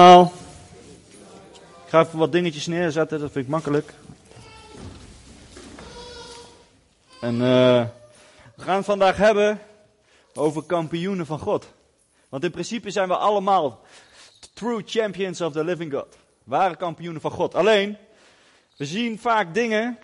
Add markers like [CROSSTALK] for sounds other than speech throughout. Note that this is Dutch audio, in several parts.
Ik ga even wat dingetjes neerzetten, dat vind ik makkelijk. En uh, we gaan het vandaag hebben over kampioenen van God. Want in principe zijn we allemaal true champions of the living God. Ware kampioenen van God. Alleen, we zien vaak dingen,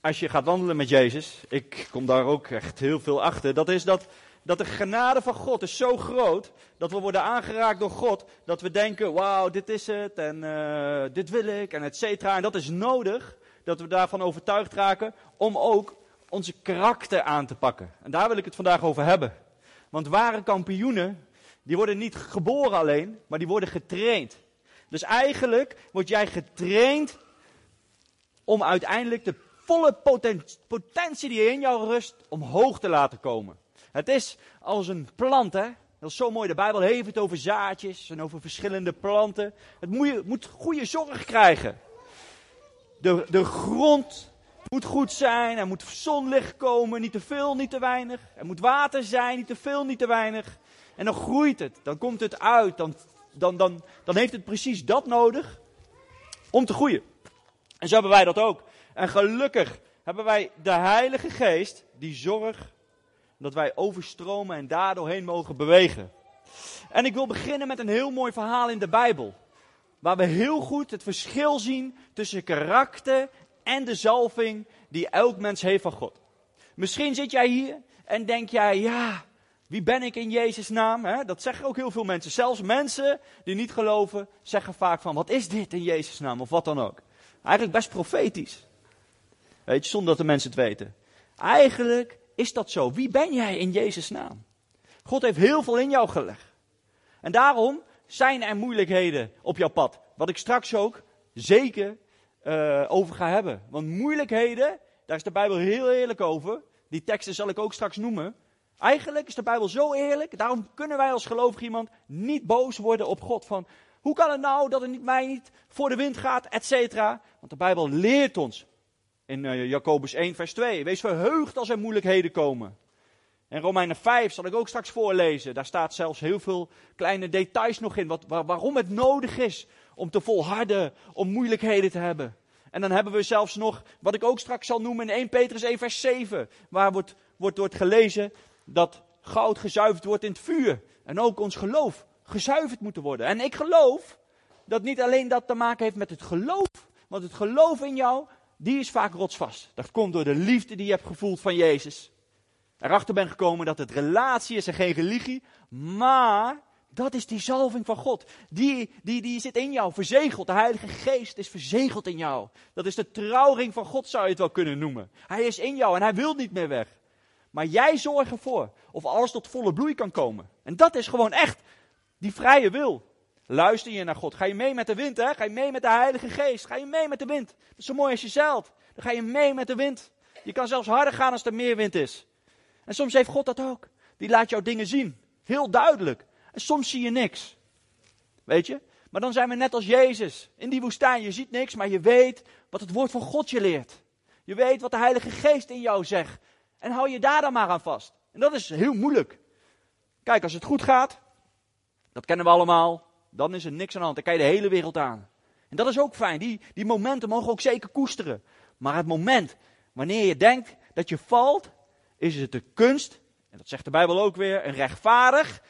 als je gaat wandelen met Jezus, ik kom daar ook echt heel veel achter, dat is dat dat de genade van God is zo groot, dat we worden aangeraakt door God, dat we denken, wauw, dit is het, en uh, dit wil ik, en et cetera. En dat is nodig, dat we daarvan overtuigd raken, om ook onze karakter aan te pakken. En daar wil ik het vandaag over hebben. Want ware kampioenen, die worden niet geboren alleen, maar die worden getraind. Dus eigenlijk word jij getraind om uiteindelijk de volle potentie die in jou rust omhoog te laten komen. Het is als een plant, hè. Dat is zo mooi. De Bijbel heeft het over zaadjes en over verschillende planten. Het moet, moet goede zorg krijgen. De, de grond moet goed zijn. Er moet zonlicht komen. Niet te veel, niet te weinig. Er moet water zijn. Niet te veel, niet te weinig. En dan groeit het. Dan komt het uit. Dan, dan, dan, dan heeft het precies dat nodig om te groeien. En zo hebben wij dat ook. En gelukkig hebben wij de Heilige Geest die zorgt dat wij overstromen en daardoorheen mogen bewegen. En ik wil beginnen met een heel mooi verhaal in de Bijbel. Waar we heel goed het verschil zien tussen karakter en de zalving die elk mens heeft van God. Misschien zit jij hier en denk jij, ja, wie ben ik in Jezus' naam? Dat zeggen ook heel veel mensen. Zelfs mensen die niet geloven, zeggen vaak van, wat is dit in Jezus' naam? Of wat dan ook. Eigenlijk best profetisch. Weet je, zonder dat de mensen het weten. Eigenlijk is dat zo? Wie ben jij in Jezus' naam? God heeft heel veel in jou gelegd. En daarom zijn er moeilijkheden op jouw pad. Wat ik straks ook zeker uh, over ga hebben. Want moeilijkheden, daar is de Bijbel heel eerlijk over. Die teksten zal ik ook straks noemen. Eigenlijk is de Bijbel zo eerlijk. Daarom kunnen wij als gelovig iemand niet boos worden op God. Van hoe kan het nou dat het niet, mij niet voor de wind gaat, et cetera. Want de Bijbel leert ons in uh, Jacobus 1, vers 2. Wees verheugd als er moeilijkheden komen. En Romeinen 5 zal ik ook straks voorlezen. Daar staat zelfs heel veel kleine details nog in. Wat, waarom het nodig is om te volharden, om moeilijkheden te hebben. En dan hebben we zelfs nog, wat ik ook straks zal noemen in 1 Petrus 1 vers 7. Waar wordt, wordt, wordt gelezen dat goud gezuiverd wordt in het vuur. En ook ons geloof gezuiverd moet worden. En ik geloof dat niet alleen dat te maken heeft met het geloof. Want het geloof in jou die is vaak rotsvast. Dat komt door de liefde die je hebt gevoeld van Jezus. Erachter ben gekomen dat het relatie is en geen religie. Maar dat is die zalving van God. Die, die, die zit in jou, verzegeld. De Heilige Geest is verzegeld in jou. Dat is de trouwring van God, zou je het wel kunnen noemen. Hij is in jou en hij wil niet meer weg. Maar jij zorgt ervoor of alles tot volle bloei kan komen. En dat is gewoon echt die vrije wil. Luister je naar God? Ga je mee met de wind, hè? Ga je mee met de Heilige Geest? Ga je mee met de wind? Dat is zo mooi als je zeilt. Dan ga je mee met de wind. Je kan zelfs harder gaan als er meer wind is. En soms heeft God dat ook. Die laat jou dingen zien. Heel duidelijk. En soms zie je niks. Weet je? Maar dan zijn we net als Jezus. In die woestijn. Je ziet niks, maar je weet wat het woord van God je leert. Je weet wat de Heilige Geest in jou zegt. En hou je daar dan maar aan vast. En dat is heel moeilijk. Kijk, als het goed gaat, dat kennen we allemaal dan is er niks aan de hand. Dan kan je de hele wereld aan. En dat is ook fijn. Die, die momenten mogen ook zeker koesteren. Maar het moment wanneer je denkt dat je valt, is het de kunst, en dat zegt de Bijbel ook weer, een rechtvaardig.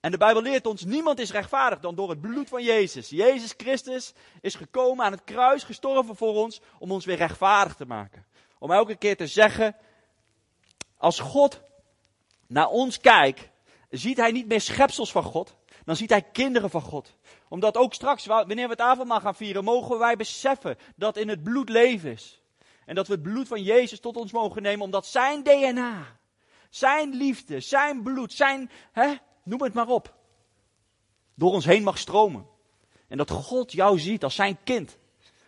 En de Bijbel leert ons, niemand is rechtvaardig dan door het bloed van Jezus. Jezus Christus is gekomen aan het kruis, gestorven voor ons, om ons weer rechtvaardig te maken. Om elke keer te zeggen, als God naar ons kijkt, ziet hij niet meer schepsels van God, dan ziet hij kinderen van God. Omdat ook straks, wanneer we het avondmaal gaan vieren, mogen wij beseffen dat in het bloed leven is. En dat we het bloed van Jezus tot ons mogen nemen, omdat zijn DNA, zijn liefde, zijn bloed, zijn, hè, noem het maar op, door ons heen mag stromen. En dat God jou ziet als zijn kind,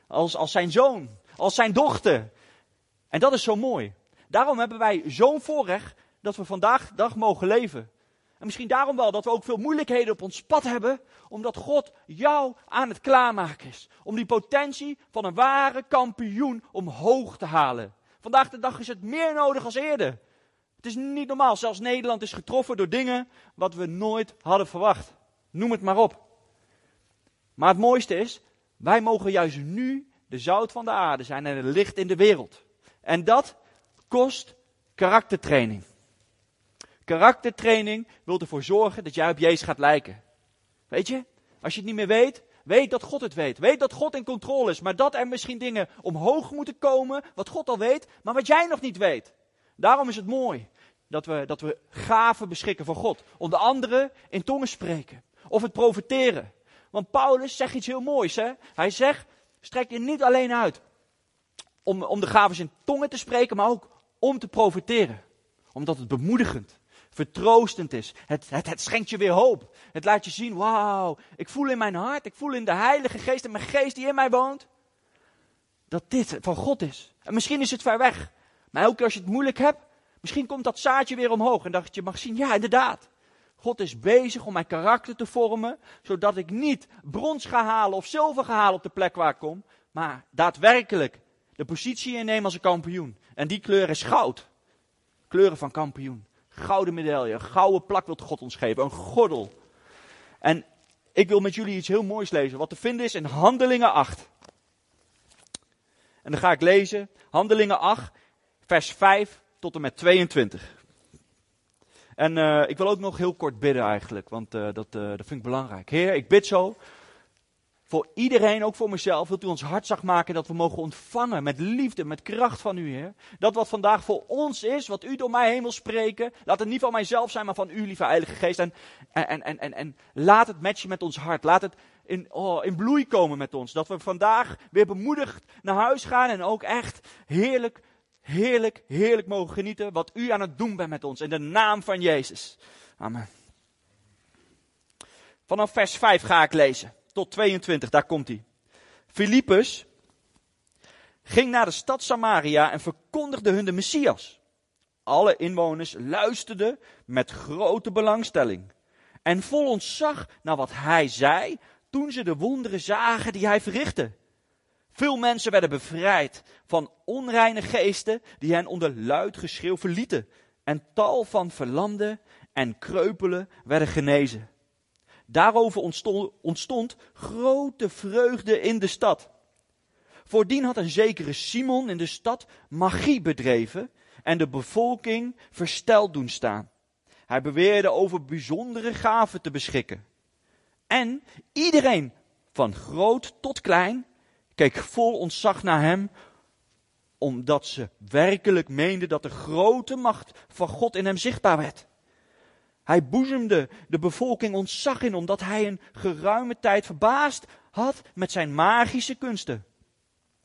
als, als zijn zoon, als zijn dochter. En dat is zo mooi. Daarom hebben wij zo'n voorrecht dat we vandaag dag mogen leven. En misschien daarom wel dat we ook veel moeilijkheden op ons pad hebben, omdat God jou aan het klaarmaken is. Om die potentie van een ware kampioen omhoog te halen. Vandaag de dag is het meer nodig als eerder. Het is niet normaal, zelfs Nederland is getroffen door dingen wat we nooit hadden verwacht. Noem het maar op. Maar het mooiste is, wij mogen juist nu de zout van de aarde zijn en het licht in de wereld. En dat kost karaktertraining. Karaktertraining wil ervoor zorgen dat jij op Jezus gaat lijken. Weet je, als je het niet meer weet, weet dat God het weet. Weet dat God in controle is, maar dat er misschien dingen omhoog moeten komen, wat God al weet, maar wat jij nog niet weet. Daarom is het mooi dat we, dat we gaven beschikken van God. Onder andere in tongen spreken of het profeteren. Want Paulus zegt iets heel moois. Hè? Hij zegt, strek je niet alleen uit om, om de gaven in tongen te spreken, maar ook om te profiteren. Omdat het bemoedigend, vertroostend is. Het, het, het schenkt je weer hoop. Het laat je zien, wauw, ik voel in mijn hart, ik voel in de Heilige Geest en mijn geest die in mij woont, dat dit van God is. En misschien is het ver weg. Maar elke keer als je het moeilijk hebt, misschien komt dat zaadje weer omhoog. En dat je mag zien, ja inderdaad. God is bezig om mijn karakter te vormen, zodat ik niet brons ga halen of zilver ga halen op de plek waar ik kom, maar daadwerkelijk de positie inneem als een kampioen. En die kleur is goud. Kleuren van kampioen. Gouden medaille, een gouden plak wil God ons geven, een gordel. En ik wil met jullie iets heel moois lezen, wat te vinden is in Handelingen 8. En dan ga ik lezen, Handelingen 8, vers 5 tot en met 22. En uh, ik wil ook nog heel kort bidden eigenlijk, want uh, dat, uh, dat vind ik belangrijk. Heer, ik bid zo voor iedereen, ook voor mezelf, wilt u ons hart zacht maken dat we mogen ontvangen met liefde, met kracht van u, Heer. Dat wat vandaag voor ons is, wat u door mij wil spreken, laat het niet van mijzelf zijn, maar van u, lieve Heilige Geest. En, en, en, en, en laat het matchen met ons hart. Laat het in, oh, in bloei komen met ons. Dat we vandaag weer bemoedigd naar huis gaan en ook echt heerlijk, heerlijk, heerlijk mogen genieten wat u aan het doen bent met ons. In de naam van Jezus. Amen. Vanaf vers 5 ga ik lezen tot 22, daar komt hij. Filippus ging naar de stad Samaria en verkondigde hun de Messias. Alle inwoners luisterden met grote belangstelling en vol ontzag naar wat hij zei toen ze de wonderen zagen die hij verrichtte. Veel mensen werden bevrijd van onreine geesten die hen onder luid geschreeuw verlieten. En tal van verlamden en kreupelen werden genezen. Daarover ontstond, grote vreugde in de stad. Voordien had een zekere Simon in de stad magie bedreven en de bevolking versteld doen staan. Hij beweerde over bijzondere gaven te beschikken. En iedereen, van groot tot klein, keek vol ontzag naar hem, omdat ze werkelijk meenden dat de grote macht van God in hem zichtbaar werd. Hij boezemde de bevolking ontzag in, omdat hij een geruime tijd verbaasd had met zijn magische kunsten.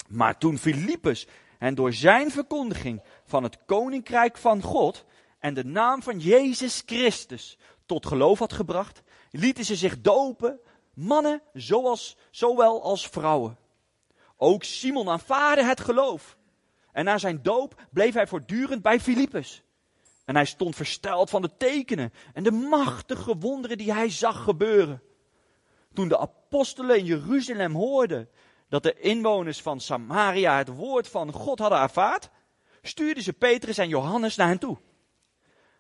Maar toen Filippus hen door zijn verkondiging van het koninkrijk van God en de naam van Jezus Christus tot geloof had gebracht, lieten ze zich dopen, mannen zoals, zowel als vrouwen. Ook Simon aanvaarde het geloof. En na zijn doop bleef hij voortdurend bij Filippus. En hij stond versteld van de tekenen en de machtige wonderen die hij zag gebeuren. Toen de apostelen in Jeruzalem hoorden dat de inwoners van Samaria het woord van God hadden ervaard, stuurden ze Petrus en Johannes naar hen toe.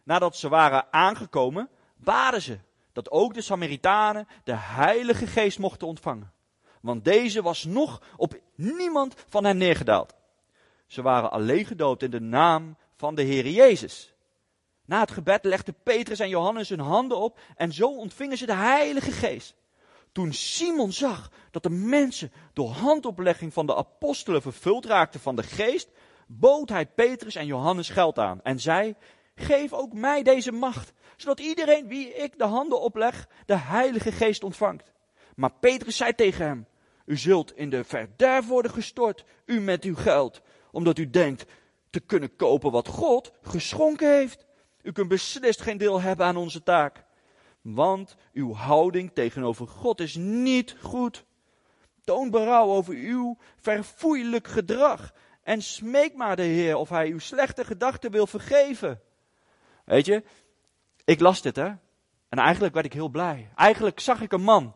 Nadat ze waren aangekomen, baden ze dat ook de Samaritanen de Heilige Geest mochten ontvangen. Want deze was nog op niemand van hen neergedaald. Ze waren alleen gedoopt in de naam van de Heer Jezus. Na het gebed legden Petrus en Johannes hun handen op en zo ontvingen ze de Heilige Geest. Toen Simon zag dat de mensen door handoplegging van de apostelen vervuld raakten van de geest, bood hij Petrus en Johannes geld aan en zei, geef ook mij deze macht, zodat iedereen wie ik de handen opleg, de Heilige Geest ontvangt. Maar Petrus zei tegen hem, u zult in de verderf worden gestort, u met uw geld, omdat u denkt te kunnen kopen wat God geschonken heeft. U kunt beslist geen deel hebben aan onze taak. Want uw houding tegenover God is niet goed. Toon berouw over uw verfoeilijk gedrag. En smeek maar de Heer of hij uw slechte gedachten wil vergeven. Weet je, ik las dit hè. En eigenlijk werd ik heel blij. Eigenlijk zag ik een man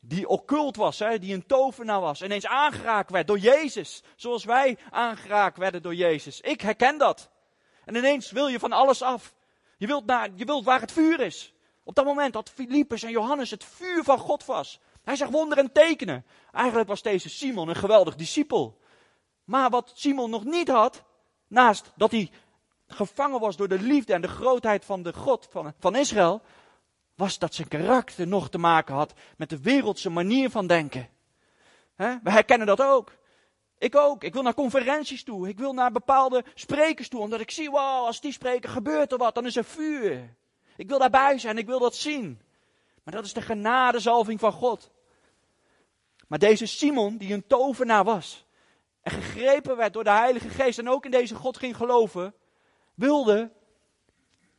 die occult was, hè, die een tovenaar was, ineens aangeraakt werd door Jezus. Zoals wij aangeraakt werden door Jezus. Ik herken dat. En ineens wil je van alles af. Je wilt, naar, je wilt waar het vuur is. Op dat moment had Filippus en Johannes het vuur van God vast. Hij zag wonderen en tekenen. Eigenlijk was deze Simon een geweldig discipel. Maar wat Simon nog niet had, naast dat hij gevangen was door de liefde en de grootheid van de God van, van Israël, was dat zijn karakter nog te maken had met de wereldse manier van denken. We herkennen dat ook. Ik ook. Ik wil naar conferenties toe. Ik wil naar bepaalde sprekers toe. Omdat ik zie, wow, als die spreken gebeurt er wat. Dan is er vuur. Ik wil daarbij zijn. Ik wil dat zien. Maar dat is de genadezalving van God. Maar deze Simon, die een tovenaar was. En gegrepen werd door de Heilige Geest. En ook in deze God ging geloven. Wilde,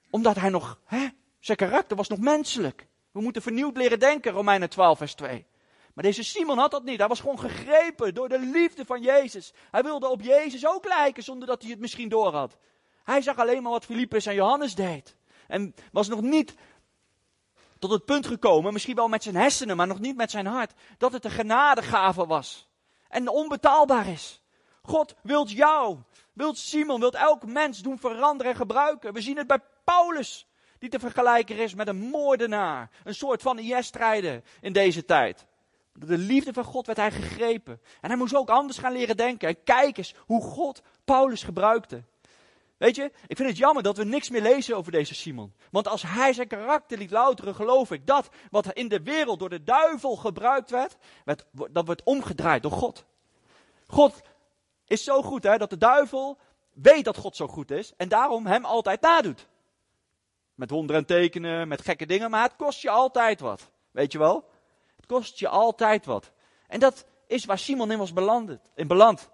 omdat hij nog, hè, zijn karakter was nog menselijk. We moeten vernieuwd leren denken, Romeinen 12, vers 2. Maar deze Simon had dat niet. Hij was gewoon gegrepen door de liefde van Jezus. Hij wilde op Jezus ook lijken zonder dat hij het misschien door had. Hij zag alleen maar wat Filippus en Johannes deed. En was nog niet tot het punt gekomen, misschien wel met zijn hersenen, maar nog niet met zijn hart, dat het een genadegave was. En onbetaalbaar is. God wilt jou, wilt Simon, wilt elk mens doen veranderen en gebruiken. We zien het bij Paulus, die te vergelijken is met een moordenaar. Een soort van IS-strijder in deze tijd. De liefde van God werd hij gegrepen. En hij moest ook anders gaan leren denken. En kijk eens hoe God Paulus gebruikte. Weet je, ik vind het jammer dat we niks meer lezen over deze Simon. Want als hij zijn karakter liet louteren, geloof ik dat wat in de wereld door de duivel gebruikt werd, werd dat wordt omgedraaid door God. God is zo goed hè, dat de duivel weet dat God zo goed is en daarom hem altijd nadoet. Met wonderen en tekenen, met gekke dingen, maar het kost je altijd wat. Weet je wel? Kost je altijd wat. En dat is waar Simon in was beland. In beland.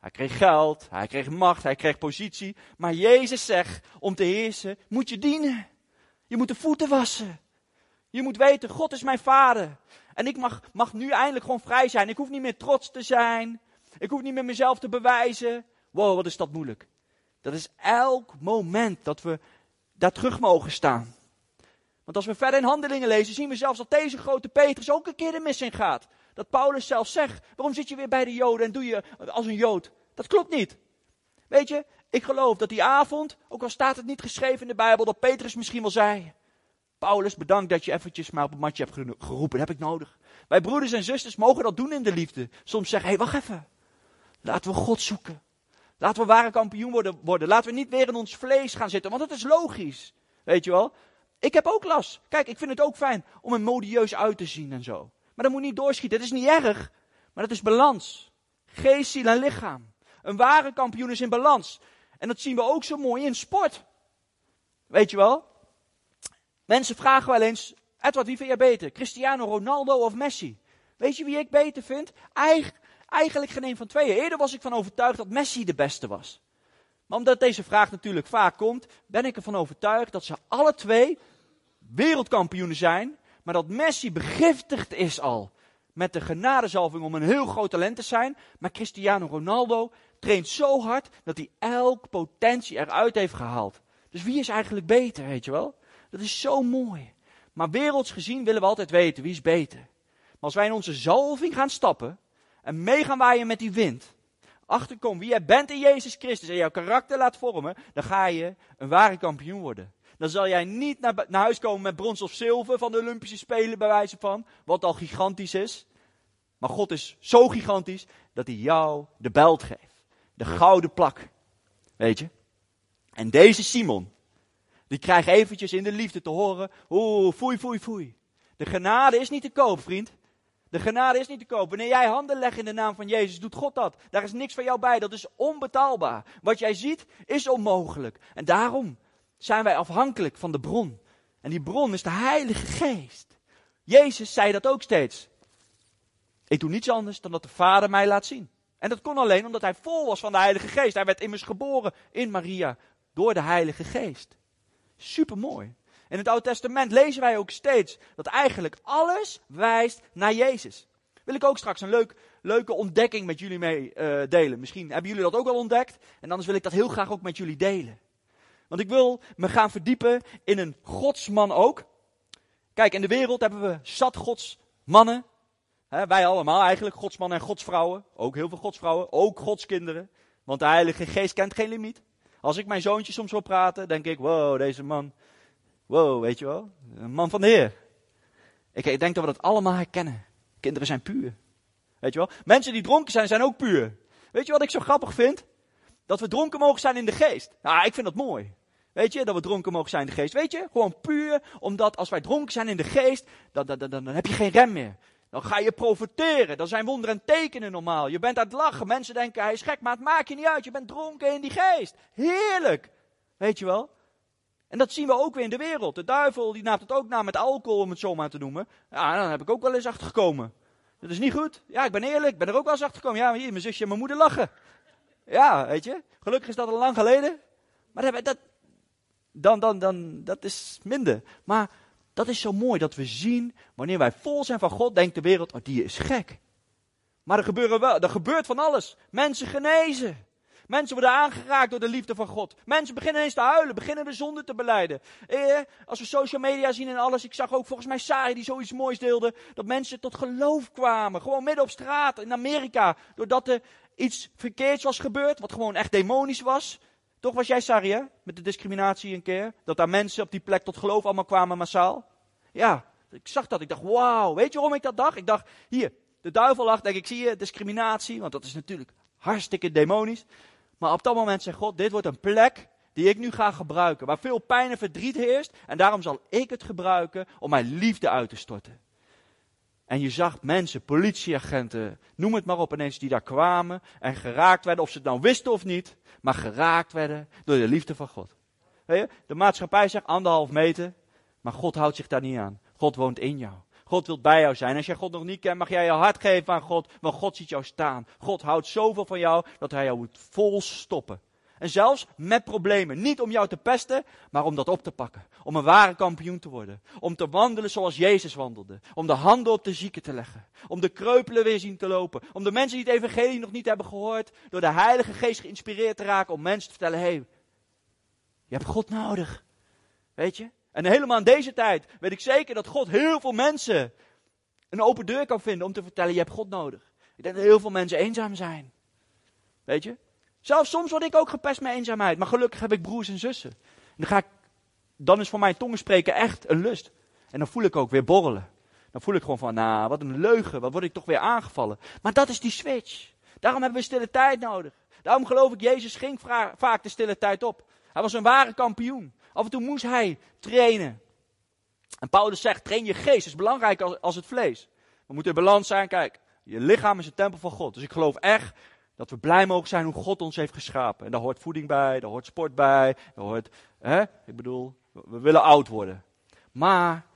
Hij kreeg geld, hij kreeg macht, hij kreeg positie. Maar Jezus zegt, om te heersen moet je dienen. Je moet de voeten wassen. Je moet weten, God is mijn vader. En ik mag, mag nu eindelijk gewoon vrij zijn. Ik hoef niet meer trots te zijn. Ik hoef niet meer mezelf te bewijzen. Wow, wat is dat moeilijk. Dat is elk moment dat we daar terug mogen staan. Want als we verder in handelingen lezen, zien we zelfs dat deze grote Petrus ook een keer de mis in gaat. Dat Paulus zelf zegt, waarom zit je weer bij de Joden en doe je als een Jood? Dat klopt niet. Weet je, ik geloof dat die avond, ook al staat het niet geschreven in de Bijbel, dat Petrus misschien wel zei. Paulus, bedankt dat je eventjes maar op het matje hebt geroepen, dat heb ik nodig. Wij broeders en zusters mogen dat doen in de liefde. Soms zeggen, hé, hey, wacht even. Laten we God zoeken. Laten we ware kampioen worden, worden. Laten we niet weer in ons vlees gaan zitten, want dat is logisch. Weet je wel? Ik heb ook last. Kijk, ik vind het ook fijn om er modieus uit te zien en zo. Maar dat moet niet doorschieten. Het is niet erg. Maar dat is balans. Geest, ziel en lichaam. Een ware kampioen is in balans. En dat zien we ook zo mooi in sport. Weet je wel? Mensen vragen wel eens, Edward, wie vind jij beter? Cristiano Ronaldo of Messi? Weet je wie ik beter vind? Eigen, eigenlijk geen een van tweeën. Eerder was ik van overtuigd dat Messi de beste was. Maar omdat deze vraag natuurlijk vaak komt, ben ik ervan overtuigd dat ze alle twee wereldkampioenen zijn, maar dat Messi begiftigd is al met de genadezalving om een heel groot talent te zijn. Maar Cristiano Ronaldo traint zo hard dat hij elk potentie eruit heeft gehaald. Dus wie is eigenlijk beter, weet je wel? Dat is zo mooi. Maar werelds gezien willen we altijd weten wie is beter. Maar als wij in onze zalving gaan stappen en mee gaan waaien met die wind, achterkomen wie jij bent in Jezus Christus en jouw karakter laat vormen, dan ga je een ware kampioen worden. Dan zal jij niet naar, naar huis komen met brons of zilver van de Olympische Spelen, bij wijze van, wat al gigantisch is. Maar God is zo gigantisch dat hij jou de belt geeft. De gouden plak. Weet je? En deze Simon, die krijgt eventjes in de liefde te horen, oeh, foei, foei, foei. De genade is niet te koop, vriend. De genade is niet te koop. Wanneer jij handen legt in de naam van Jezus, doet God dat. Daar is niks van jou bij. Dat is onbetaalbaar. Wat jij ziet, is onmogelijk. En daarom zijn wij afhankelijk van de bron. En die bron is de Heilige Geest. Jezus zei dat ook steeds. Ik doe niets anders dan dat de Vader mij laat zien. En dat kon alleen omdat hij vol was van de Heilige Geest. Hij werd immers geboren in Maria door de Heilige Geest. Supermooi. In het Oude Testament lezen wij ook steeds dat eigenlijk alles wijst naar Jezus. Wil ik ook straks een leuk, leuke ontdekking met jullie mee uh, delen. Misschien hebben jullie dat ook al ontdekt. En anders wil ik dat heel graag ook met jullie delen. Want ik wil me gaan verdiepen in een godsman ook. Kijk, in de wereld hebben we zat godsmannen. Wij allemaal eigenlijk, godsmannen en godsvrouwen. Ook heel veel godsvrouwen, ook godskinderen. Want de Heilige Geest kent geen limiet. Als ik mijn zoontje soms wil praten, denk ik, wow, deze man, wow, weet je wel, een man van de Heer. Ik, denk dat we dat allemaal herkennen. Kinderen zijn puur. Weet je wel? Mensen die dronken zijn, zijn ook puur. Weet je wat ik zo grappig vind? Dat we dronken mogen zijn in de geest. Nou, ik vind dat mooi. Weet je, dat we dronken mogen zijn in de geest. Weet je, gewoon puur, omdat als wij dronken zijn in de geest, dan, dan, dan, dan heb je geen rem meer. Dan ga je profiteren. Dan zijn wonderen en tekenen normaal. Je bent aan het lachen. Mensen denken hij is gek, maar het maakt je niet uit. Je bent dronken in die geest. Heerlijk. Weet je wel? En dat zien we ook weer in de wereld. De duivel die naamt het ook na met alcohol, om het zo maar te noemen. Ja, dan heb ik ook wel eens achtergekomen. Dat is niet goed. Ja, ik ben eerlijk. Ik ben er ook wel eens achtergekomen. Ja, hier, mijn zusje en mijn moeder lachen. Ja, weet je. Gelukkig is dat al lang geleden. Maar dat, dan, dan, dan, dat is minder. Maar dat is zo mooi dat we zien, wanneer wij vol zijn van God, denkt de wereld, oh die is gek. Maar er, gebeuren wel, er gebeurt van alles. Mensen genezen. Mensen worden aangeraakt door de liefde van God. Mensen beginnen eens te huilen, beginnen de zonde te beleiden. Eh, als we social media zien en alles, ik zag ook volgens mij Sari die zoiets moois deelde, dat mensen tot geloof kwamen. Gewoon midden op straat in Amerika, doordat er iets verkeerds was gebeurd, wat gewoon echt demonisch was. Toch was jij Sari, hè? Met de discriminatie een keer. Dat daar mensen op die plek tot geloof allemaal kwamen massaal. Ja, ik zag dat. Ik dacht, wauw. Weet je waarom ik dat dacht? Ik dacht, hier, de duivel lacht. Denk ik, zie je, discriminatie. Want dat is natuurlijk hartstikke demonisch. Maar op dat moment zegt God, dit wordt een plek die ik nu ga gebruiken. Waar veel pijn en verdriet heerst. En daarom zal ik het gebruiken om mijn liefde uit te storten. En je zag mensen, politieagenten, noem het maar op ineens, die daar kwamen en geraakt werden, of ze het nou wisten of niet, maar geraakt werden door de liefde van God. De maatschappij zegt anderhalf meter, maar God houdt zich daar niet aan. God woont in jou. God wil bij jou zijn. Als jij God nog niet kent, mag jij je hart geven aan God, want God ziet jou staan. God houdt zoveel van jou dat hij jou moet vol stoppen. En zelfs met problemen. Niet om jou te pesten, maar om dat op te pakken. Om een ware kampioen te worden. Om te wandelen zoals Jezus wandelde. Om de handen op de zieken te leggen. Om de kreupelen weer zien te lopen. Om de mensen die het evangelie nog niet hebben gehoord, door de Heilige Geest geïnspireerd te raken om mensen te vertellen, hé, hey, je hebt God nodig. Weet je? En helemaal in deze tijd weet ik zeker dat God heel veel mensen een open deur kan vinden om te vertellen, je hebt God nodig. Ik denk dat heel veel mensen eenzaam zijn. Weet je? Zelfs soms word ik ook gepest met eenzaamheid. Maar gelukkig heb ik broers en zussen. En dan, ga ik, dan is voor mij tongen spreken echt een lust. En dan voel ik ook weer borrelen. Dan voel ik gewoon van, nou, wat een leugen. Wat word ik toch weer aangevallen. Maar dat is die switch. Daarom hebben we stille tijd nodig. Daarom geloof ik, Jezus ging vaak de stille tijd op. Hij was een ware kampioen. Af en toe moest hij trainen. En Paulus zegt, train je geest. is belangrijker als, als het vlees. We moeten in balans zijn. Kijk, je lichaam is een tempel van God. Dus ik geloof echt dat we blij mogen zijn hoe God ons heeft geschapen. En daar hoort voeding bij, daar hoort sport bij, daar hoort, hè, ik bedoel, we willen oud worden. Maar,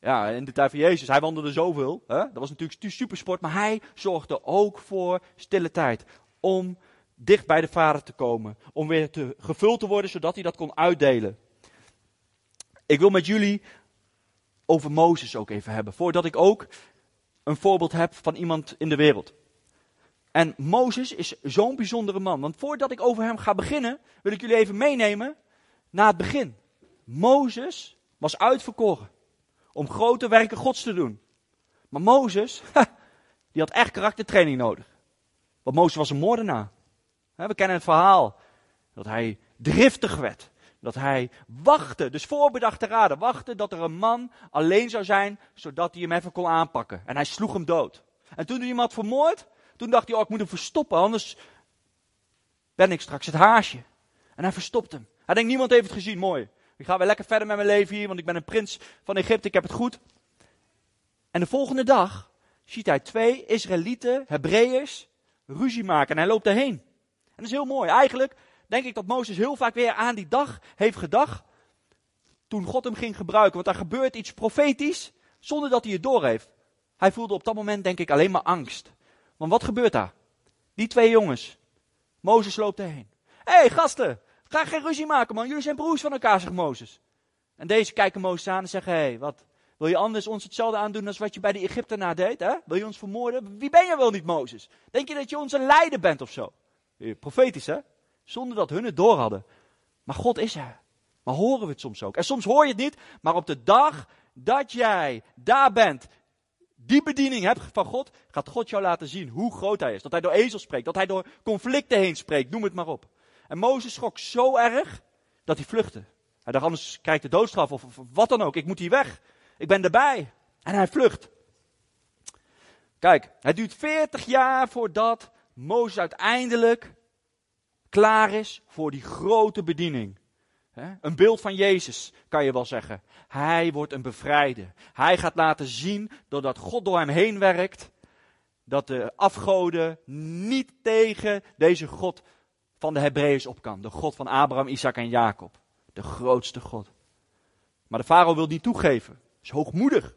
ja, in de tijd van Jezus, hij wandelde zoveel. Hè? Dat was natuurlijk supersport, maar hij zorgde ook voor stille tijd. Om dicht bij de Vader te komen. Om weer te, gevuld te worden, zodat hij dat kon uitdelen. Ik wil met jullie over Mozes ook even hebben. Voordat ik ook een voorbeeld heb van iemand in de wereld. En Mozes is zo'n bijzondere man. Want voordat ik over hem ga beginnen, wil ik jullie even meenemen naar het begin. Mozes was uitverkoren om grote werken Gods te doen. Maar Mozes, [LAUGHS] die had echt karaktertraining nodig. Want Mozes was een moordenaar. We kennen het verhaal dat hij driftig werd. Dat hij wachtte, dus voorbedachte raden, wachtte dat er een man alleen zou zijn, zodat hij hem even kon aanpakken. En hij sloeg hem dood. En toen hij hem had vermoord, toen dacht hij, oh, ik moet hem verstoppen, anders ben ik straks het haasje. En hij verstopt hem. Hij denkt, niemand heeft het gezien, mooi. Ik ga weer lekker verder met mijn leven hier, want ik ben een prins van Egypte, ik heb het goed. En de volgende dag ziet hij twee Israëlieten, Hebreeërs, ruzie maken en hij loopt daarheen. Dat is heel mooi. Eigenlijk denk ik dat Mozes heel vaak weer aan die dag heeft gedacht, toen God hem ging gebruiken. Want daar gebeurt iets profetisch, zonder dat hij het doorheeft. Hij voelde op dat moment denk ik alleen maar angst. Want wat gebeurt daar? Die twee jongens. Mozes loopt erheen. Hé hey, gasten, ga geen ruzie maken man. Jullie zijn broers van elkaar, zegt Mozes. En deze kijken Mozes aan en zeggen, hé, hey, wat? Wil je anders ons hetzelfde aandoen als wat je bij de Egyptenaar deed? Hè? Wil je ons vermoorden? Wie ben je wel niet, Mozes? Denk je dat je onze leider bent of zo? Profetisch, hè? Zonder dat hun het door hadden. Maar God is er. Maar horen we het soms ook? En soms hoor je het niet, maar op de dag dat jij daar bent, die bediening hebt van God, gaat God jou laten zien hoe groot hij is. Dat hij door ezels spreekt, dat hij door conflicten heen spreekt, noem het maar op. En Mozes schrok zo erg dat hij vluchtte. Hij dacht, anders krijg de doodstraf of, of, wat dan ook. Ik moet hier weg. Ik ben erbij. En hij vlucht. Kijk, het duurt 40 jaar voordat Mozes uiteindelijk klaar is voor die grote bediening. Een beeld van Jezus, kan je wel zeggen. Hij wordt een bevrijder. Hij gaat laten zien, doordat God door hem heen werkt, dat de afgoden niet tegen deze God van de Hebreeën op kan. De God van Abraham, Isaac en Jacob. De grootste God. Maar de farao wil niet toegeven. Is hoogmoedig.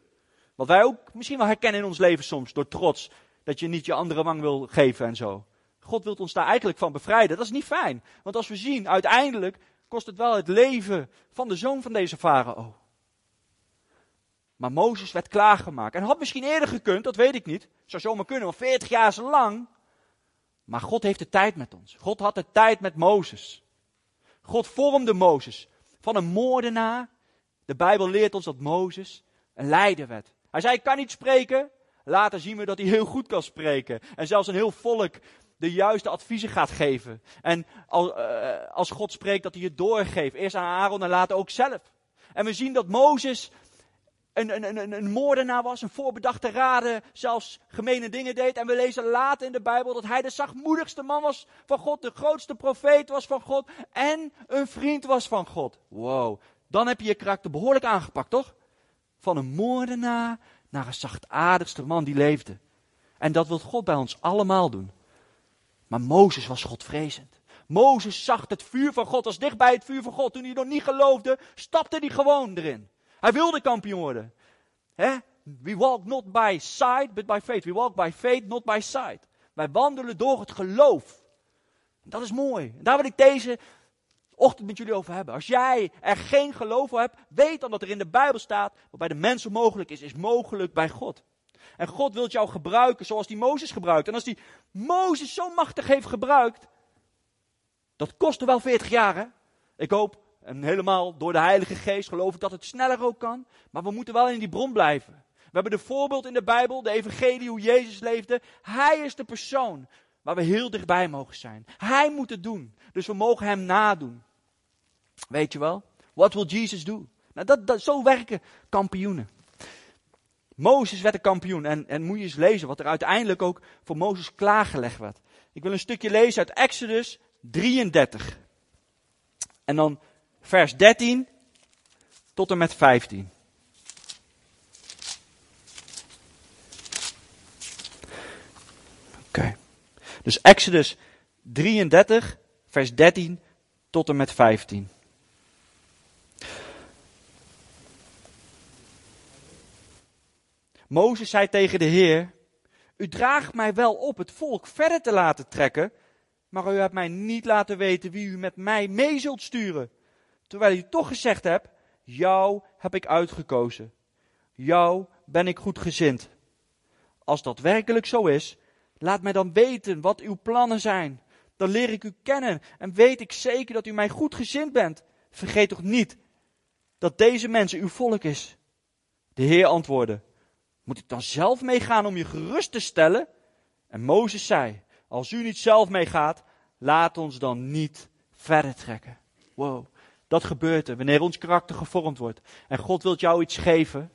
Wat wij ook misschien wel herkennen in ons leven soms, door trots. Dat je niet je andere wang wil geven en zo. God wil ons daar eigenlijk van bevrijden. Dat is niet fijn. Want als we zien, uiteindelijk kost het wel het leven van de zoon van deze farao. Maar Mozes werd klaargemaakt. En had misschien eerder gekund, dat weet ik niet. Zou zomaar kunnen, want 40 jaar is lang. Maar God heeft de tijd met ons. God had de tijd met Mozes. God vormde Mozes van een moordenaar. De Bijbel leert ons dat Mozes een leider werd. Hij zei, ik kan niet spreken. Later zien we dat hij heel goed kan spreken. En zelfs een heel volk de juiste adviezen gaat geven. En eh, als God spreekt, dat hij het doorgeeft. Eerst aan Aaron en later ook zelf. En we zien dat Mozes een, een, een, een moordenaar was, een voorbedachte raden, zelfs gemene dingen deed. En we lezen later in de Bijbel dat hij de zachtmoedigste man was van God, de grootste profeet was van God en een vriend was van God. Wow, dan heb je je karakter behoorlijk aangepakt, toch? Van een moordenaar naar een zachtaardigste man die leefde. En dat wil God bij ons allemaal doen. Maar Mozes was Godvrezend. Mozes zag het vuur van God, was dicht bij het vuur van God. Toen hij nog niet geloofde, stapte hij gewoon erin. Hij wilde kampioen worden. We walk not by sight, but by faith. We walk by faith, not by sight. Wij wandelen door het geloof. Dat is mooi. daar wil ik deze ochtend met jullie over hebben. Als jij er geen geloof voor hebt, weet dan dat er in de Bijbel staat, wat bij de mensen mogelijk is, is mogelijk bij God. En God wil jou gebruiken zoals die Mozes gebruikt. En als die Mozes zo machtig heeft gebruikt, dat kostte wel 40 jaar hè. Ik hoop en helemaal door de Heilige Geest geloof ik dat het sneller ook kan. Maar we moeten wel in die bron blijven. We hebben de voorbeeld in de Bijbel, de evangelie, hoe Jezus leefde. Hij is de persoon waar we heel dichtbij mogen zijn. Hij moet het doen. Dus we mogen hem nadoen. Weet je wel? What will Jesus do? Nou, dat, dat, zo werken kampioenen. Mozes werd een kampioen. En, en moet je eens lezen wat er uiteindelijk ook voor Mozes klaargelegd werd. Ik wil een stukje lezen uit Exodus 33. En dan vers 13 tot en met 15. Dus Exodus 33, vers 13 tot en met 15. Mozes zei tegen de Heer: U draagt mij wel op het volk verder te laten trekken, maar u hebt mij niet laten weten wie u met mij mee zult sturen. Terwijl u toch gezegd hebt, jou heb ik uitgekozen. Jou ben ik goed gezind. Als dat werkelijk zo is, laat mij dan weten wat uw plannen zijn. Dan leer ik u kennen en weet ik zeker dat u mij goed gezind bent. Vergeet toch niet dat deze mensen uw volk is. De Heer antwoordde, moet ik dan zelf meegaan om je gerust te stellen? En Mozes zei, als u niet zelf meegaat, laat ons dan niet verder trekken. Wow. Dat gebeurt er wanneer ons karakter gevormd wordt. En God wil jou iets geven.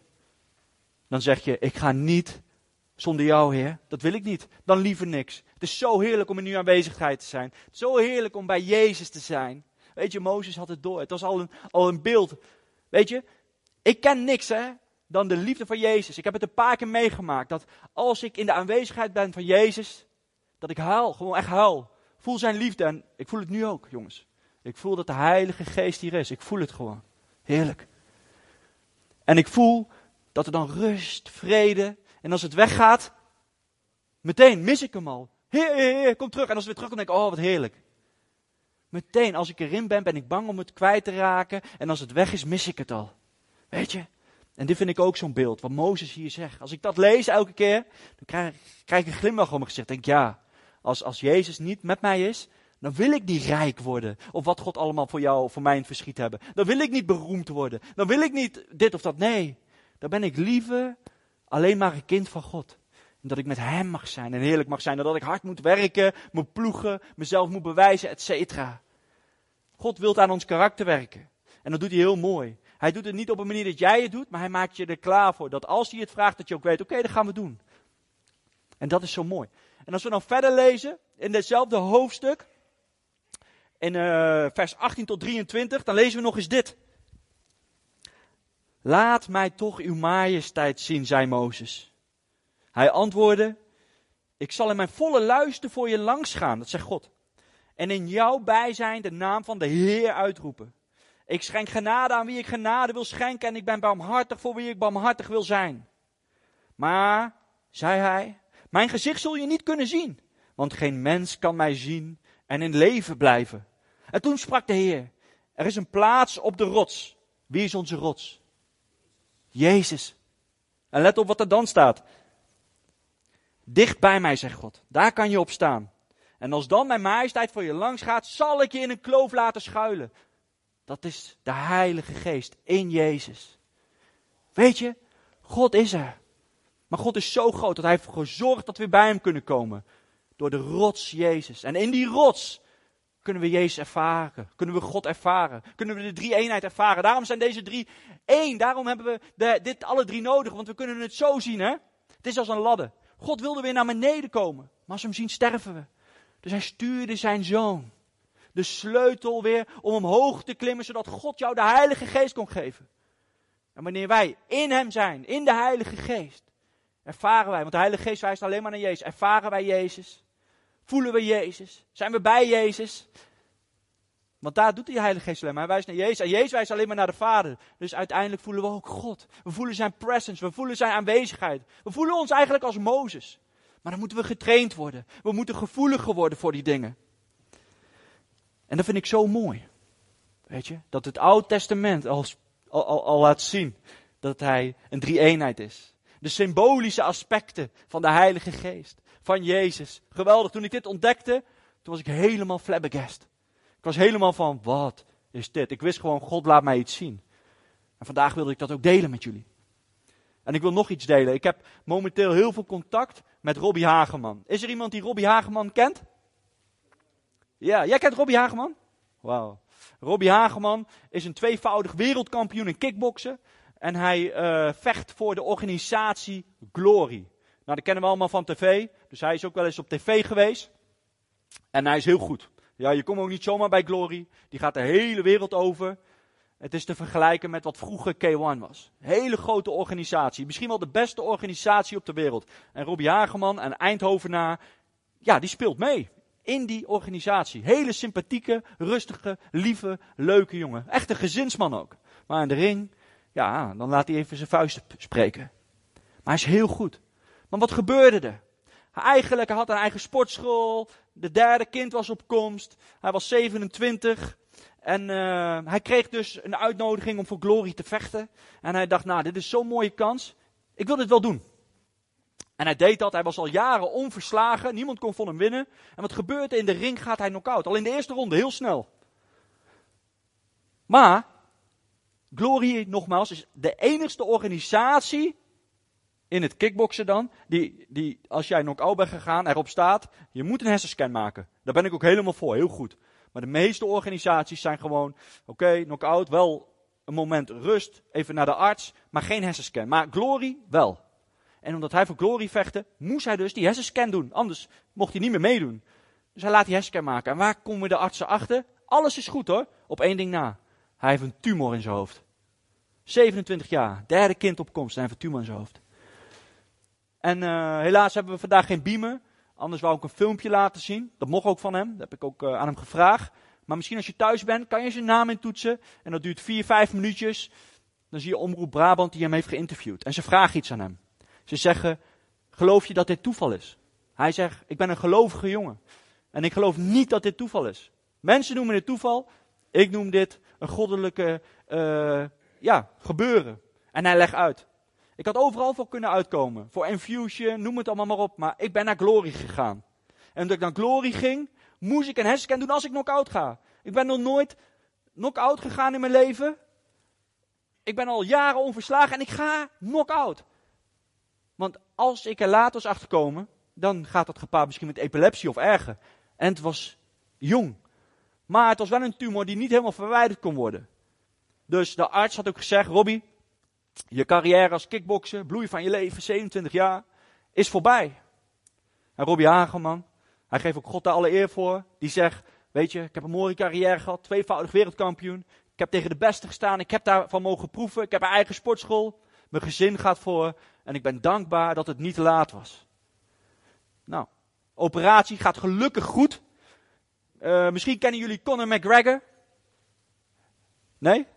Dan zeg je, ik ga niet zonder jou, Heer. Dat wil ik niet. Dan liever niks. Het is zo heerlijk om in uw aanwezigheid te zijn. Zo heerlijk om bij Jezus te zijn. Weet je, Mozes had het door. Het was al een, al een beeld. Weet je, ik ken niks hè, dan de liefde van Jezus. Ik heb het een paar keer meegemaakt. Dat als ik in de aanwezigheid ben van Jezus, dat ik huil. Gewoon echt huil. Voel zijn liefde. En ik voel het nu ook, jongens. Ik voel dat de Heilige Geest hier is. Ik voel het gewoon. Heerlijk. En ik voel dat er dan rust, vrede. En als het weggaat, meteen mis ik hem al. Heer, heer, heer, kom terug. En als het weer terugkomt, denk ik, oh, wat heerlijk. Meteen, als ik erin ben, ben ik bang om het kwijt te raken. En als het weg is, mis ik het al. Weet je? En dit vind ik ook zo'n beeld, wat Mozes hier zegt. Als ik dat lees elke keer, dan krijg, ik een glimlach om mijn gezicht. Denk ja, als, als Jezus niet met mij is, dan wil ik niet rijk worden. Of wat God allemaal voor jou voor mij in verschiet hebben. Dan wil ik niet beroemd worden. Dan wil ik niet dit of dat. Nee. Dan ben ik liever alleen maar een kind van God. En dat ik met Hem mag zijn en heerlijk mag zijn. En dat ik hard moet werken, moet ploegen, mezelf moet bewijzen, et cetera. God wil aan ons karakter werken. En dat doet hij heel mooi. Hij doet het niet op een manier dat jij het doet, maar hij maakt je er klaar voor. Dat als hij het vraagt, dat je ook weet, oké, okay, dat gaan we doen. En dat is zo mooi. En als we dan verder lezen, in hetzelfde hoofdstuk, in uh, vers 18 tot 23, dan lezen we nog eens dit. Laat mij toch uw majesteit zien, zei Mozes. Hij antwoordde, ik zal in mijn volle luister voor je langs gaan, dat zegt God. En in jouw bijzijn de naam van de Heer uitroepen. Ik schenk genade aan wie ik genade wil schenken en ik ben barmhartig voor wie ik barmhartig wil zijn. Maar, zei hij, mijn gezicht zul je niet kunnen zien, want geen mens kan mij zien en in leven blijven. En toen sprak de Heer, er is een plaats op de rots. Wie is onze rots? Jezus. En let op wat er dan staat. Dicht bij mij, zegt God. Daar kan je op staan. En als dan mijn majesteit voor je langs gaat, zal ik je in een kloof laten schuilen. Dat is de Heilige Geest in Jezus. Weet je, God is er. Maar God is zo groot dat Hij heeft gezorgd dat we bij Hem kunnen komen. Door de rots Jezus. En in die rots kunnen we Jezus ervaren. Kunnen we God ervaren. Kunnen we de drie eenheid ervaren. Daarom zijn deze drie één. Daarom hebben we de, dit alle drie nodig. Want we kunnen het zo zien. Hè? Het is als een ladder. God wilde weer naar beneden komen. Maar als we hem zien sterven we. Dus hij stuurde zijn zoon. De sleutel weer om omhoog te klimmen. Zodat God jou de heilige geest kon geven. En wanneer wij in hem zijn. In de heilige geest. Ervaren wij. Want de heilige geest wijst alleen maar naar Jezus. Ervaren wij Jezus. Voelen we Jezus? Zijn we bij Jezus? Want daar doet die Heilige Geest alleen maar. Hij wijst naar Jezus. En Jezus wijst alleen maar naar de Vader. Dus uiteindelijk voelen we ook God. We voelen zijn presence. We voelen zijn aanwezigheid. We voelen ons eigenlijk als Mozes. Maar dan moeten we getraind worden. We moeten gevoeliger worden voor die dingen. En dat vind ik zo mooi. Weet je? Dat het Oude Testament al, al, al laat zien dat hij een drie-eenheid is. De symbolische aspecten van de Heilige Geest van Jezus. Geweldig. Toen ik dit ontdekte, toen was ik helemaal flabbergast. Ik was helemaal van, wat is dit? Ik wist gewoon, God laat mij iets zien. En vandaag wilde ik dat ook delen met jullie. En ik wil nog iets delen. Ik heb momenteel heel veel contact met Robbie Hageman. Is er iemand die Robbie Hageman kent? Ja, jij kent Robbie Hageman? Wauw. Robbie Hageman is een tweevoudig wereldkampioen in kickboksen. En hij uh, vecht voor de organisatie Glory. Nou, dat kennen we allemaal van tv. Dus hij is ook wel eens op tv geweest. En hij is heel goed. Ja, je komt ook niet zomaar bij Glory. Die gaat de hele wereld over. Het is te vergelijken met wat vroeger K1 was. Hele grote organisatie. Misschien wel de beste organisatie op de wereld. En Robbie Hageman, een Eindhovenaar, ja, die speelt mee. In die organisatie. Hele sympathieke, rustige, lieve, leuke jongen. Echt een gezinsman ook. Maar in de ring, ja, dan laat hij even zijn vuisten spreken. Maar hij is heel goed. Maar wat gebeurde er? Eigenlijk had hij een eigen sportschool. De derde kind was op komst. Hij was 27. En uh, hij kreeg dus een uitnodiging om voor Glory te vechten. En hij dacht, nou, dit is zo'n mooie kans. Ik wil dit wel doen. En hij deed dat. Hij was al jaren onverslagen. Niemand kon van hem winnen. En wat gebeurt er? In de ring gaat hij knock-out. Al in de eerste ronde, heel snel. Maar, Glory, nogmaals, is de enigste organisatie in het kickboksen dan, die, die als jij knock-out bent gegaan, erop staat, je moet een hersenscan maken. Daar ben ik ook helemaal voor, heel goed. Maar de meeste organisaties zijn gewoon, oké, okay, knock-out, wel een moment rust, even naar de arts, maar geen hersenscan. Maar Glory wel. En omdat hij voor Glory vechtte, moest hij dus die hersenscan doen. Anders mocht hij niet meer meedoen. Dus hij laat die hersenscan maken. En waar komen de artsen achter? Alles is goed hoor, op één ding na. Hij heeft een tumor in zijn hoofd. 27 jaar, derde kind op komst hij heeft een tumor in zijn hoofd. En uh, helaas hebben we vandaag geen beamer. Anders wou ik een filmpje laten zien. Dat mocht ook van hem. Dat heb ik ook uh, aan hem gevraagd. Maar misschien als je thuis bent, kan je zijn naam intoetsen. En dat duurt vier, vijf minuutjes. Dan zie je Omroep Brabant die hem heeft geïnterviewd. En ze vragen iets aan hem. Ze zeggen, geloof je dat dit toeval is? Hij zegt, ik ben een gelovige jongen. En ik geloof niet dat dit toeval is. Mensen noemen dit toeval. Ik noem dit een goddelijke uh, ja, gebeuren. En hij legt uit. Ik had overal voor kunnen uitkomen. Voor Infusion, noem het allemaal maar op. Maar ik ben naar Glory gegaan. En omdat ik naar Glory ging, moest ik een hersenscan doen als ik knock-out ga. Ik ben nog nooit knock-out gegaan in mijn leven. Ik ben al jaren onverslagen en ik ga knock-out. Want als ik er later was achterkomen, dan gaat dat gepaard misschien met epilepsie of erger. En het was jong. Maar het was wel een tumor die niet helemaal verwijderd kon worden. Dus de arts had ook gezegd, Robbie, je carrière als kickbokser, bloei van je leven, 27 jaar, is voorbij. En Robbie Hageman, hij geeft ook God de alle eer voor. Die zegt, weet je, ik heb een mooie carrière gehad, tweevoudig wereldkampioen. Ik heb tegen de beste gestaan, ik heb daarvan mogen proeven. Ik heb een eigen sportschool. Mijn gezin gaat voor en ik ben dankbaar dat het niet te laat was. Nou, operatie gaat gelukkig goed. Uh, misschien kennen jullie Conor McGregor. Nee?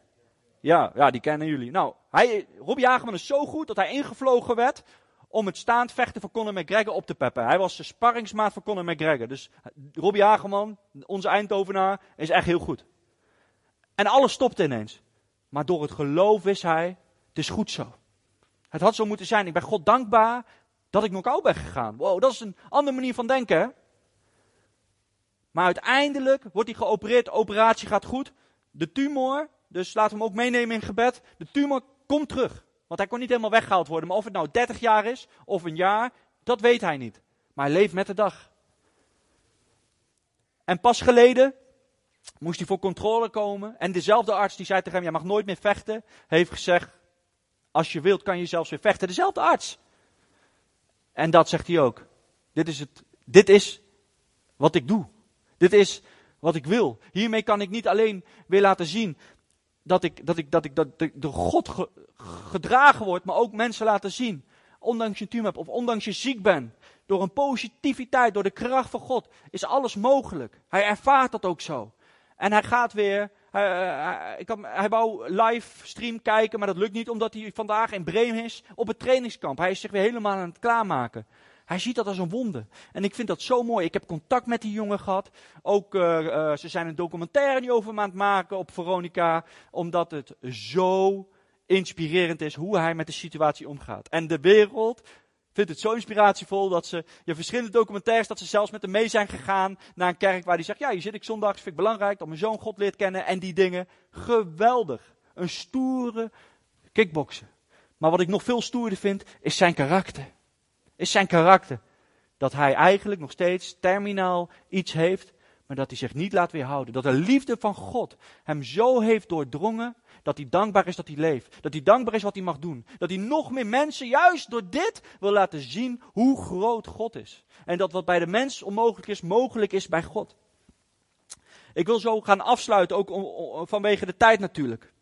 Ja, ja, die kennen jullie. Nou, hij, Robbie Hageman is zo goed dat hij ingevlogen werd om het staand vechten van Conor McGregor op te peppen. Hij was de sparringsmaat van Conor McGregor. Dus Robbie Hageman, onze Eindhovenaar, is echt heel goed. En alles stopte ineens. Maar door het geloof wist hij, het is goed zo. Het had zo moeten zijn. Ik ben God dankbaar dat ik knock-out ben gegaan. Wow, dat is een andere manier van denken. Maar uiteindelijk wordt hij geopereerd, de operatie gaat goed. De tumor, dus laten we hem ook meenemen in gebed. De tumor komt terug. Want hij kon niet helemaal weggehaald worden. Maar of het nou 30 jaar is of een jaar, dat weet hij niet. Maar hij leeft met de dag. En pas geleden moest hij voor controle komen. En dezelfde arts die zei tegen hem, jij mag nooit meer vechten, heeft gezegd, als je wilt kan je zelfs weer vechten. Dezelfde arts. En dat zegt hij ook. Dit is, het, dit is wat ik doe. Dit is wat ik wil. Hiermee kan ik niet alleen weer laten zien dat ik, dat ik, dat ik, dat ik door God gedragen word, maar ook mensen laten zien. Ondanks je tumor of ondanks je ziek bent. Door een positiviteit, door de kracht van God, is alles mogelijk. Hij ervaart dat ook zo. En hij gaat weer hij, hij, ik kan, hij wou livestream kijken, maar dat lukt niet omdat hij vandaag in Bremen is op het trainingskamp. Hij is zich weer helemaal aan het klaarmaken. Hij ziet dat als een wonde. En ik vind dat zo mooi. Ik heb contact met die jongen gehad. Ook, uh, uh, ze zijn een documentaire nu over aan het maken op Veronica. Omdat het zo inspirerend is hoe hij met de situatie omgaat. En de wereld vindt het zo inspiratievol dat ze, je verschillende documentaires, dat ze zelfs met hem mee zijn gegaan naar een kerk waar die zegt, ja, hier zit ik zondags, vind ik belangrijk dat mijn zoon God leert kennen en die dingen. Geweldig. Een stoere kickboksen. Maar wat ik nog veel stoerder vind, is zijn karakter. Is zijn karakter. Dat hij eigenlijk nog steeds terminaal iets heeft, maar dat hij zich niet laat weerhouden. Dat de liefde van God hem zo heeft doordrongen dat hij dankbaar is dat hij leeft. Dat hij dankbaar is wat hij mag doen. Dat hij nog meer mensen juist door dit wil laten zien hoe groot God is. En dat wat bij de mens onmogelijk is, mogelijk is bij God. Ik wil zo gaan afsluiten, ook vanwege de tijd natuurlijk.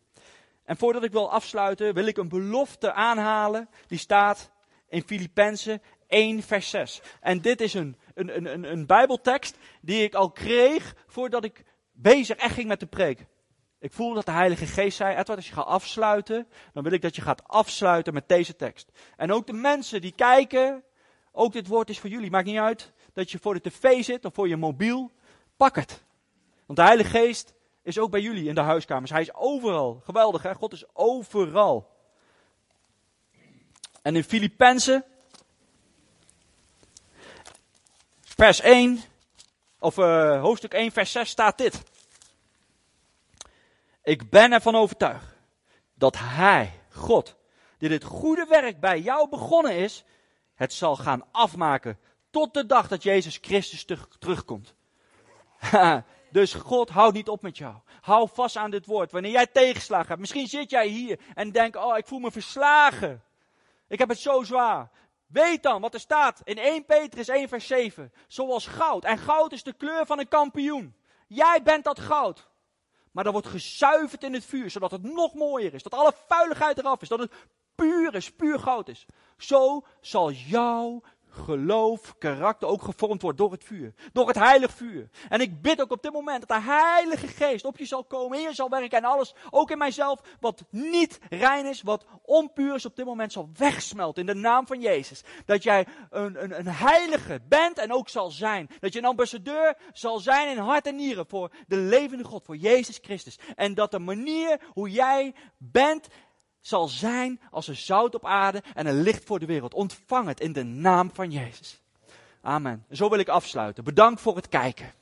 En voordat ik wil afsluiten, wil ik een belofte aanhalen. Die staat in Filippenzen 1, vers 6. En dit is een, een, een, een Bijbeltekst die ik al kreeg voordat ik bezig echt ging met de preek. Ik voel dat de Heilige Geest zei, Edward, als je gaat afsluiten, dan wil ik dat je gaat afsluiten met deze tekst. En ook de mensen die kijken, ook dit woord is voor jullie. Maakt niet uit dat je voor de tv zit of voor je mobiel. Pak het. Want de Heilige Geest is ook bij jullie in de huiskamers. Hij is overal. Geweldig, hè? God is overal. En in Filippenzen, vers 1, of uh, hoofdstuk 1, vers 6 staat dit. Ik ben ervan overtuigd dat Hij, God, die dit goede werk bij jou begonnen is, het zal gaan afmaken tot de dag dat Jezus Christus terugkomt. [LAUGHS] dus God houdt niet op met jou. Hou vast aan dit woord. Wanneer jij tegenslagen hebt, misschien zit jij hier en denkt, oh ik voel me verslagen. Ik heb het zo zwaar. Weet dan wat er staat in 1 Petrus 1 vers 7. Zoals goud. En goud is de kleur van een kampioen. Jij bent dat goud. Maar dat wordt gezuiverd in het vuur, zodat het nog mooier is. Dat alle vuiligheid eraf is. Dat het puur is, puur goud is. Zo zal jouw geloof, karakter ook gevormd wordt door het vuur. Door het heilig vuur. En ik bid ook op dit moment dat de heilige geest op je zal komen, in je zal werken en alles, ook in mijzelf, wat niet rein is, wat onpuur is, op dit moment zal wegsmelten in de naam van Jezus. Dat jij een, een, een heilige bent en ook zal zijn. Dat je een ambassadeur zal zijn in hart en nieren voor de levende God, voor Jezus Christus. En dat de manier hoe jij bent, zal zijn als een zout op aarde en een licht voor de wereld. Ontvang het in de naam van Jezus. Amen. En zo wil ik afsluiten. Bedankt voor het kijken.